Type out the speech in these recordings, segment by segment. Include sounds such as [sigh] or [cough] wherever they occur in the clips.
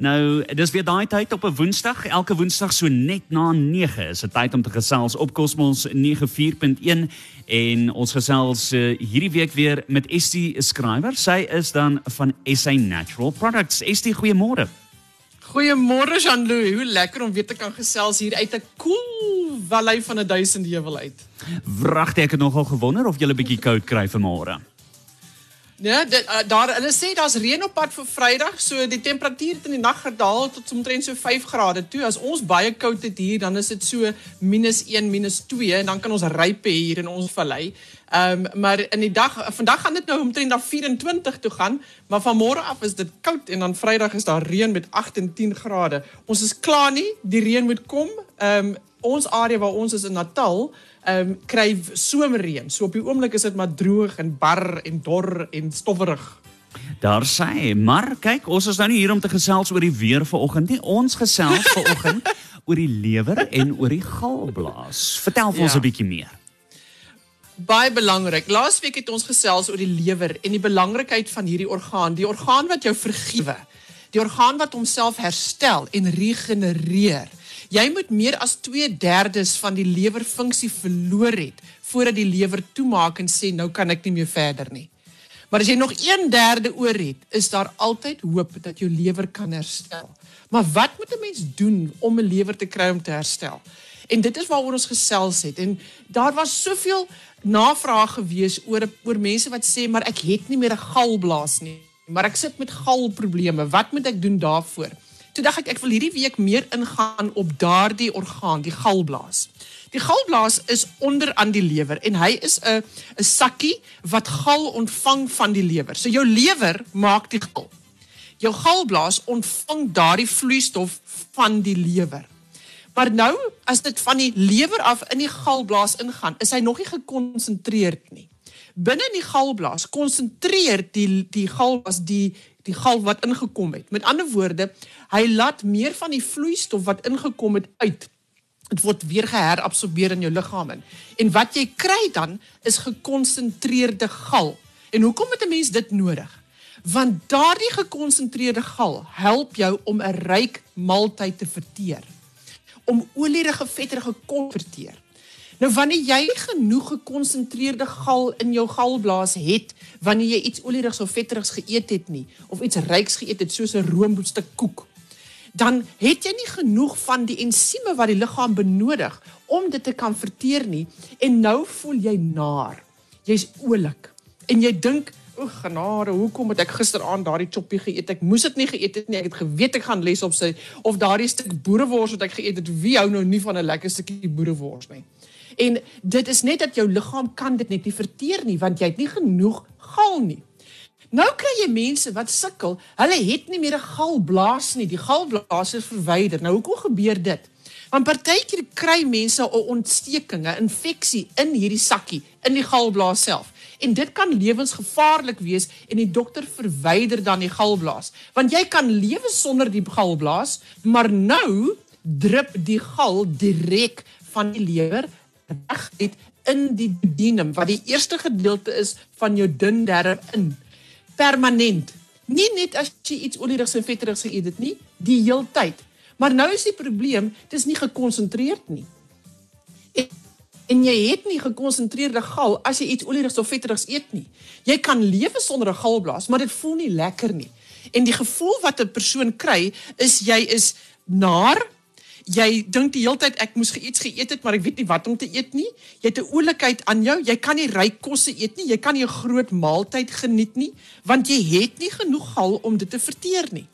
Nou, dis weer daai tyd op 'n Woensdag, elke Woensdag so net na 9 is dit tyd om te gesels op Cosmos 94.1 en ons gesels uh, hierdie week weer met Estie Skrywer. Sy is dan van SA Natural Products. Estie, goeiemôre. Goeiemôre Jean-Louis. Hoe lekker om weer te kan gesels hier uit 'n koel cool vallei van 'n duisend heuwel uit. Wragtig, ek het nogal gewonder of jy 'n bietjie koud kry vanmôre. Ja, dit, uh, daar hulle sê daar's reën op pad vir Vrydag, so die temperatuur het in die nag gedaal tot omtrent so 5 grade toe. As ons baie koud het hier, dan is dit so -1, -2 en dan kan ons ryp hier in ons vallei. Ehm um, maar in die dag vandag gaan dit nou omtrent na 24 toe gaan, maar van môre af is dit koud en dan Vrydag is daar reën met 8 en 10 grade. Ons is klaar nie, die reën moet kom. Ehm um, ons area waar ons is in Natal, ehm um, kry somerreën. So op die oomblik is dit maar droog en bar en dor en stowwerig. Daar sê, maar kyk, ons is nou nie hier om te gesels oor die weer vanoggend nie. Ons gesels [laughs] vanoggend oor die lewer en oor die galblaas. Vertel vir ja. ons 'n bietjie meer. Baie belangrik. Laasweek het ons gesels oor die lewer en die belangrikheid van hierdie orgaan, die orgaan wat jou vergewe, die orgaan wat homself herstel en regenereer. Jy moet meer as 2/3 van die lewerfunksie verloor het voordat die lewer toemaak en sê nou kan ek nie meer verder nie. Maar as jy nog 1/3 oor het, is daar altyd hoop dat jou lewer kan herstel. Maar wat moet 'n mens doen om 'n lewer te kry om te herstel? En dit is waaroor ons gesels het en daar was soveel navrae gewees oor oor mense wat sê maar ek het nie meer 'n galblaas nie, maar ek sit met galprobleme. Wat moet ek doen daarvoor? Toe dink ek ek wil hierdie week meer ingaan op daardie orgaan, die galblaas. Die galblaas is onder aan die lewer en hy is 'n 'n sakkie wat gal ontvang van die lewer. So jou lewer maak die gal. Jou galblaas ontvang daardie vloeistof van die lewer. Maar nou as dit van die lewer af in die galblaas ingaan, is hy nog nie gekonsentreerd nie. Binne in die galblaas konsentreer die die galblaas die die gal wat ingekom het. Met ander woorde, hy laat meer van die vloeistof wat ingekom het uit. Dit word weer geherabsorbeer in jou liggaam in. En wat jy kry dan is gekonsentreerde gal. En hoekom het 'n mens dit nodig? Want daardie gekonsentreerde gal help jou om 'n ryk maaltyd te verteer. Om olierige vetterige kos verteer. Nou wanneer jy genoeg gekonsentreerde gal in jou galblaas het, wanneer jy iets olierigs of vetterigs geëet het nie of iets ryks geëet het soos 'n roomboetstuk koek, dan het jy nie genoeg van die ensieme wat die liggaam benodig om dit te kan verteer nie en nou voel jy naar. Jy's oulik en jy dink O genade, hoekom het ek gisteraand daardie choppie geëet? Ek moes dit nie geëet het nie. Ek het geweet ek gaan les op sy of daardie stuk boerewors wat ek geëet het. Wie hou nou nie van 'n lekker stukkie boerewors nie? En dit is net dat jou liggaam kan dit net nie verteer nie want jy het nie genoeg gal nie. Nou kry jy mense wat sukkel. Hulle het nie meer 'n galblaas nie. Die galblaas is verwyder. Nou hoekom gebeur dit? Want partykeer kry mense 'n ontsteking, 'n infeksie in hierdie sakkie, in die galblaas self. En dit kan lewensgevaarlik wees en die dokter verwyder dan die galblaas. Want jy kan lewe sonder die galblaas, maar nou drup die gal direk van die lewer reg het in die duodenum wat die eerste gedeelte is van jou dun darm in permanent. Nie net as jy iets olierigs en vetterigs geëet het nie, die heeltyd. Maar nou is die probleem, dit is nie gekonsentreerd nie. En, en jy het nie gekonsentreerde gal as jy iets olierigs of vetterigs eet nie. Jy kan lewe sonder 'n galblaas, maar dit voel nie lekker nie. En die gevoel wat 'n persoon kry is jy is naar jy dink die hele tyd ek moes iets geëet het, maar ek weet nie wat om te eet nie. Jy het 'n oulikheid aan jou. Jy kan nie ryk kosse eet nie. Jy kan nie 'n groot maaltyd geniet nie, want jy het nie genoeg gal om dit te verteer nie.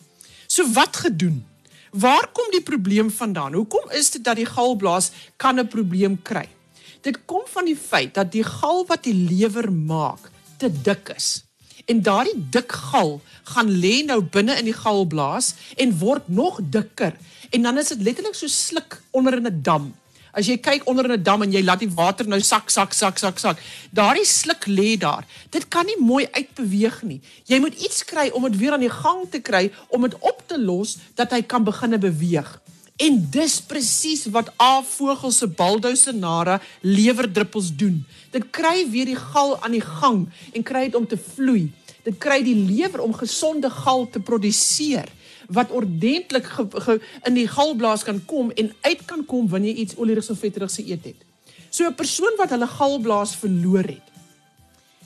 So wat gedoen? Waar kom die probleem vandaan? Hoekom is dit dat die galblaas kan 'n probleem kry? Dit kom van die feit dat die gal wat die lewer maak te dik is. En daardie dik gal gaan lê nou binne in die galblaas en word nog dikker en dan is dit letterlik so sluk onder in 'n dam. As jy kyk onder in 'n dam en jy laat die water nou sak sak sak sak sak, daardie sluk lê daar. Dit kan nie mooi uitbeweeg nie. Jy moet iets kry om dit weer aan die gang te kry om dit op te los dat hy kan begine beweeg. En dis presies wat A vogel se baldousenara lewerdruppels doen. Dit kry weer die gal aan die gang en kry dit om te vloei. Dit kry die lewer om gesonde gal te produseer wat ordentlik ge, ge, in die galblaas kan kom en uit kan kom wanneer jy iets olierig of vetterig se eet het. So 'n persoon wat hulle galblaas verloor het.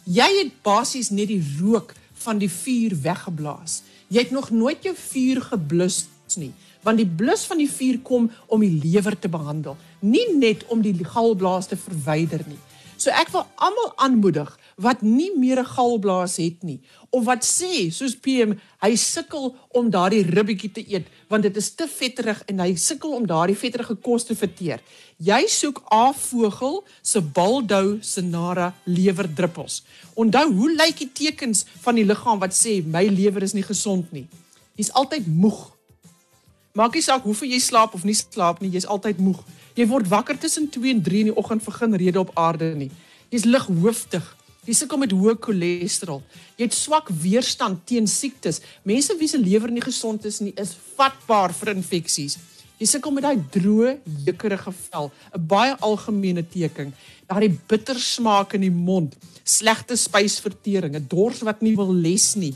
Jy het basies net die rook van die vuur weggeblaas. Jy het nog nooit jou vuur geblus nie, want die blus van die vuur kom om die lewer te behandel, nie net om die galblaas te verwyder nie. So ek wil almal aanmoedig wat nie meer 'n galblaas het nie of wat sê soos PM hy sukkel om daardie ribbetjie te eet want dit is te vetterig en hy sukkel om daardie vetterige kos te verteer. Jy soek afvogel se baldou senara lewerdruppels. Onthou hoe lyk die tekens van die liggaam wat sê my lewer is nie gesond nie. Jy's altyd moeg. Maak nie saak hoeveel jy slaap of nie slaap nie, jy's altyd moeg. Jy word wakker tussen 2 en 3 in die oggend vir geen rede op aarde nie. Jy's lighooftig. Jy sukkel met hoë cholesterol. Jy het swak weerstand teen siektes. Mense wie se lewer nie gesond is nie, is vatbaar vir infeksies. Jy sukkel met daai droë, jeukerige vel, 'n baie algemene teken. Daardie bitter smaak in die mond, slegte spysvertering, 'n dors wat nie wil les nie,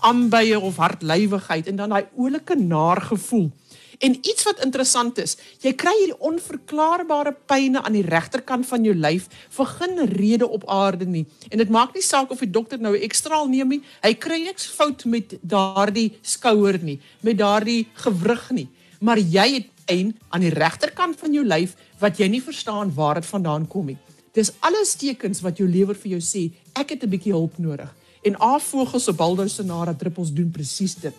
aanbye of hartlywigheid en dan daai oulike naar gevoel. En iets wat interessant is, jy kry hierdie onverklaarbare pyne aan die regterkant van jou lyf vir geen rede op aarde nie. En dit maak nie saak of die dokter nou 'n ekstraal neem nie, hy kry niks fout met daardie skouer nie, met daardie gewrig nie, maar jy het pyn aan die regterkant van jou lyf wat jy nie verstaan waar dit vandaan kom nie. Dis alles tekens wat jou lewer vir jou sê, ek het 'n bietjie hulp nodig. En A-vogels se baldousenara druppels doen presies dit.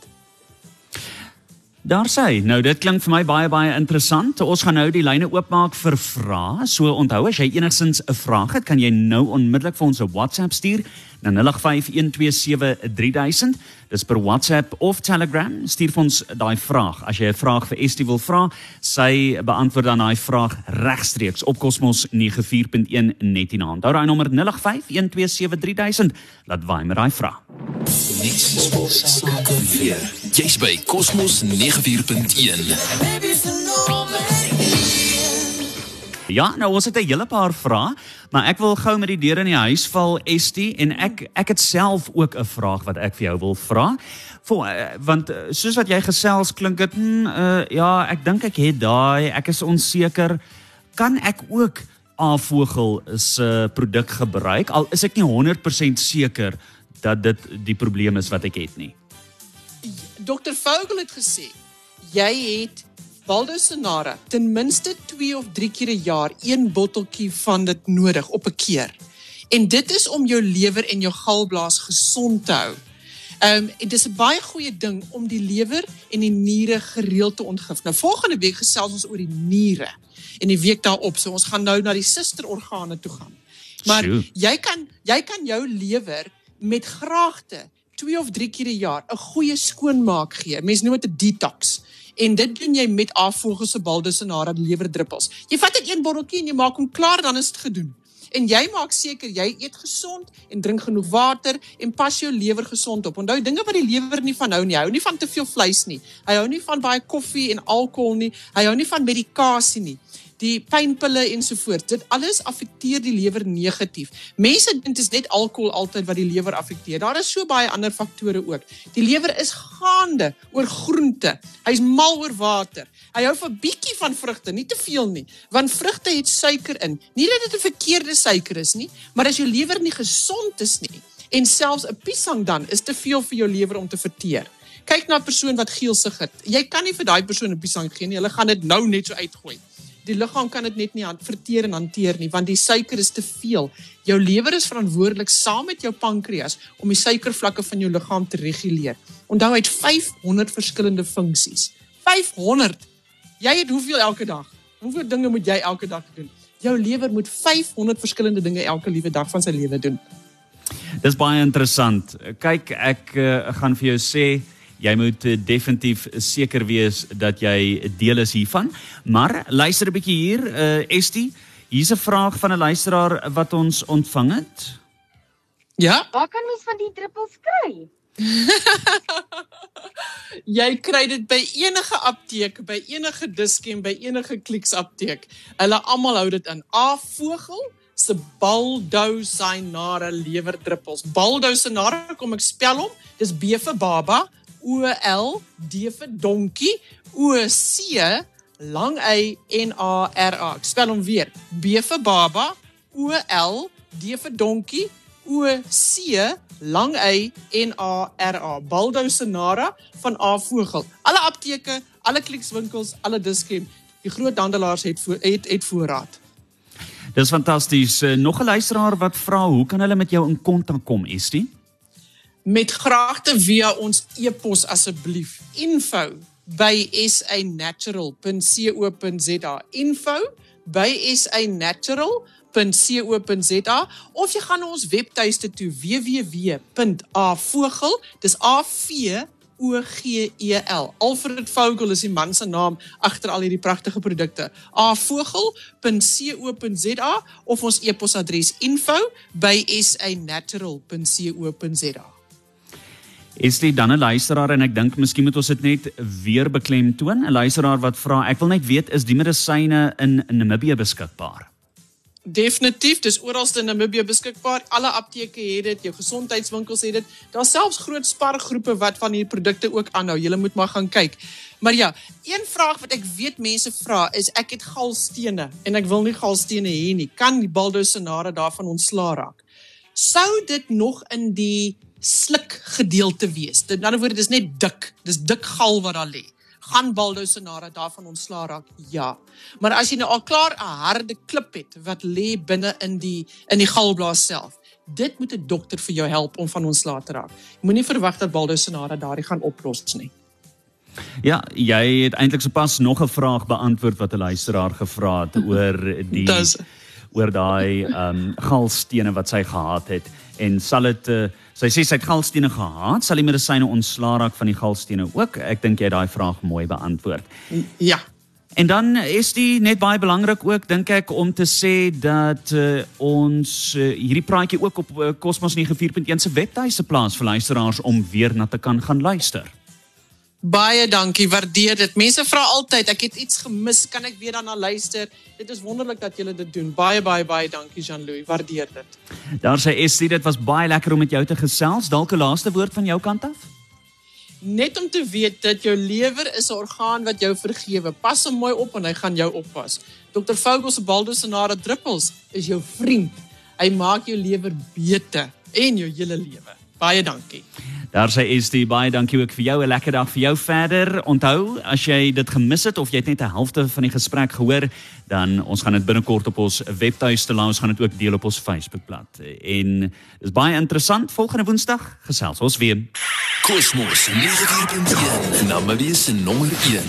Daar sê, nou dit klink vir my baie baie interessant. Ons gaan nou die lyne oopmaak vir vrae. So onthou as jy enigsins 'n vraag het, kan jy nou onmiddellik vir ons 'n WhatsApp stuur na 0851273000. Dis per WhatsApp of Telegram. Stuur ons daai vraag. As jy 'n vraag vir Estie wil vra, sy beantwoord dan daai vraag regstreeks op Cosmos 94.1 net in hand. Onthou daai nommer 0851273000. Laat waai met daai vraag. Niks is volsaak weer. Jy's by Cosmos 94.1. Ja, nou ons het 'n hele paar vrae, maar ek wil gou met die deur in die huis val, Estie, en ek ek het self ook 'n vraag wat ek vir jou wil vra. Voor, uh, want uh, soos wat jy gesels klink dit hmm, uh, ja, ek dink ek het daai, ek is onseker, kan ek ook Avogel se uh, produk gebruik al is ek nie 100% seker dat dit die probleem is wat ek het nie. Dr. Vogel het gesê jy het Valdosenara ten minste 2 of 3 keer 'n jaar een botteltjie van dit nodig op 'n keer. En dit is om jou lewer en jou galblaas gesond te hou. Ehm um, en dis 'n baie goeie ding om die lewer en die niere gereeld te ontgif. Nou volgende week gesels ons oor die niere en die week daarop. So ons gaan nou na die susterorgane toe gaan. Maar Sjoe. jy kan jy kan jou lewer met graagte 2 of 3 keer 'n jaar 'n goeie skoonmaak gee. Mense noem dit 'n detox. En dit doen jy met afvogels se baldes en hare lewerdruppels. Jy vat net een botteltjie en jy maak hom klaar dan is dit gedoen. En jy maak seker jy eet gesond en drink genoeg water en pas jou lewer gesond op. Onthou dinge wat die lewer nie van hou nie. Hou nie van te veel vleis nie. Hy hou nie van baie koffie en alkohol nie. Hy hou nie van medikasie nie die pynpille ensovoorts. Dit alles affekteer die lewer negatief. Mense dink dit is net alkohol altyd wat die lewer affekteer. Daar is so baie ander faktore ook. Die lewer is gaande oor groente. Hy's mal oor water. Hy hou van bietjie van vrugte, nie te veel nie, want vrugte het suiker in. Nie dat dit 'n verkeerde suiker is nie, maar as jou lewer nie gesond is nie en selfs 'n piesang dan is te veel vir jou lewer om te verteer. Kyk na 'n persoon wat geelsig het. Jy kan nie vir daai persoon 'n piesang gee nie. Hulle gaan dit nou net so uitgooi die liggaam kan dit net nie verteer en hanteer nie want die suiker is te veel. Jou lewer is verantwoordelik saam met jou pankreas om die suikervlakke van jou liggaam te reguleer. Onthou hy het 500 verskillende funksies. 500. Jy het hoeveel elke dag? Hoeveel dinge moet jy elke dag doen? Jou lewer moet 500 verskillende dinge elke liewe dag van sy lewe doen. Dis baie interessant. Kyk, ek uh, gaan vir jou sê jy moet uh, definitief seker wees dat jy deel is hiervan. Maar luister 'n bietjie hier, uh, Estie, hier's 'n vraag van 'n luisteraar wat ons ontvang het. Ja? Waar kan mens van die druppels kry? [laughs] jy kry dit by enige apteek, by enige diskem, by enige kliks apteek. Hulle almal hou dit in. A vogel se baldousinare lewerdruppels. Baldousinare kom ek spel hom. Dis B vir baba, O L D vir donkie O C lang Y N A R A. Ek spel hom weer. B vir baba O L D vir donkie O C lang Y N A R A. Baldo Senara van A Vogel. Alle apteke, alle klikswinkels, alle diskem, die groot handelaars het voor, het, het voorraad. Dis fantasties. Eh, Nog 'n luisteraar wat vra, hoe kan hulle met jou in kontak kom, Estie? met graagte via ons e-pos asseblief info by sanatural.co.za info by sanatural.co.za of jy gaan na ons webtuiste toe www.avogel dis a v O G E L. Alfred Vogel is die man se naam agter al hierdie pragtige produkte. avogel.co.za of ons e-posadres info dit dan 'n luisteraar en ek dink miskien moet ons dit net weer beklemtoon. 'n Luisteraar wat vra, ek wil net weet is die medisyne in Namibië beskikbaar? Definitief, dis oral in Namibië beskikbaar. Alle apteke het dit, jou gesondheidswinkels het dit. Daar's selfs groot spargroepe wat van hierdie produkte ook aanhou. Jy moet maar gaan kyk. Maar ja, een vraag wat ek weet mense vra is ek het galstene en ek wil nie galstene hê nie. Kan die baldosinare daarvan ontslaa raak? Sou dit nog in die sluk gedeelte wees? Dit in ander woorde dis net dik. Dis dik gal wat daar lê gaan Baldo Senara daarvan ontslaa raak? Ja. Maar as jy nou al klaar 'n harde klip het wat lê binne in die in die galblaas self, dit moet 'n dokter vir jou help om van ontslaa te raak. Moenie verwag dat Baldo Senara daardie gaan oplos nie. Ja, jy het eintlik sopas nog 'n vraag beantwoord wat 'n luisteraar gevra het oor die [laughs] oor daai ehm um, galstene wat sy gehad het en sal dit uh, sy sê sy het galstene gehad, sal die medisyne ontslaa raak van die galstene ook? Ek dink jy het daai vraag mooi beantwoord. Ja. En dan is dit net baie belangrik ook dink ek om te sê dat uh, ons uh, hierdie praatjie ook op uh, Cosmos 94.1 se webtuiste plaas vir luisteraars om weer na te kan gaan luister. Baie dankie, waardeer dit. Mense vra altyd, ek het iets gemis, kan ek weer daarna luister? Dit is wonderlik dat julle dit doen. Baie baie baie dankie Jean-Louis, waardeer dit. Daar sê Estie, dit was baie lekker om met jou te gesels. Dalk 'n laaste woord van jou kant af? Net om te weet dat jou lewer is 'n orgaan wat jou vergewe. Pas hom mooi op en hy gaan jou oppas. Dr. Vogel se baldosinare druppels is jou vriend. Hy maak jou lewer beter en jou hele lewe. Baie dankie. Daar sê Estie, baie dankie ook vir jou. 'n Lekker dag vir jou verder. Onthou, as jy dit gemis het of jy het net 'n helfte van die gesprek gehoor, dan ons gaan dit binnekort op ons webtuiste laat. Ons gaan dit ook deel op ons Facebookblad. En dis baie interessant. Volgende Woensdag gesels ons weer. Cosmos 94.1 Namibië se nommer 1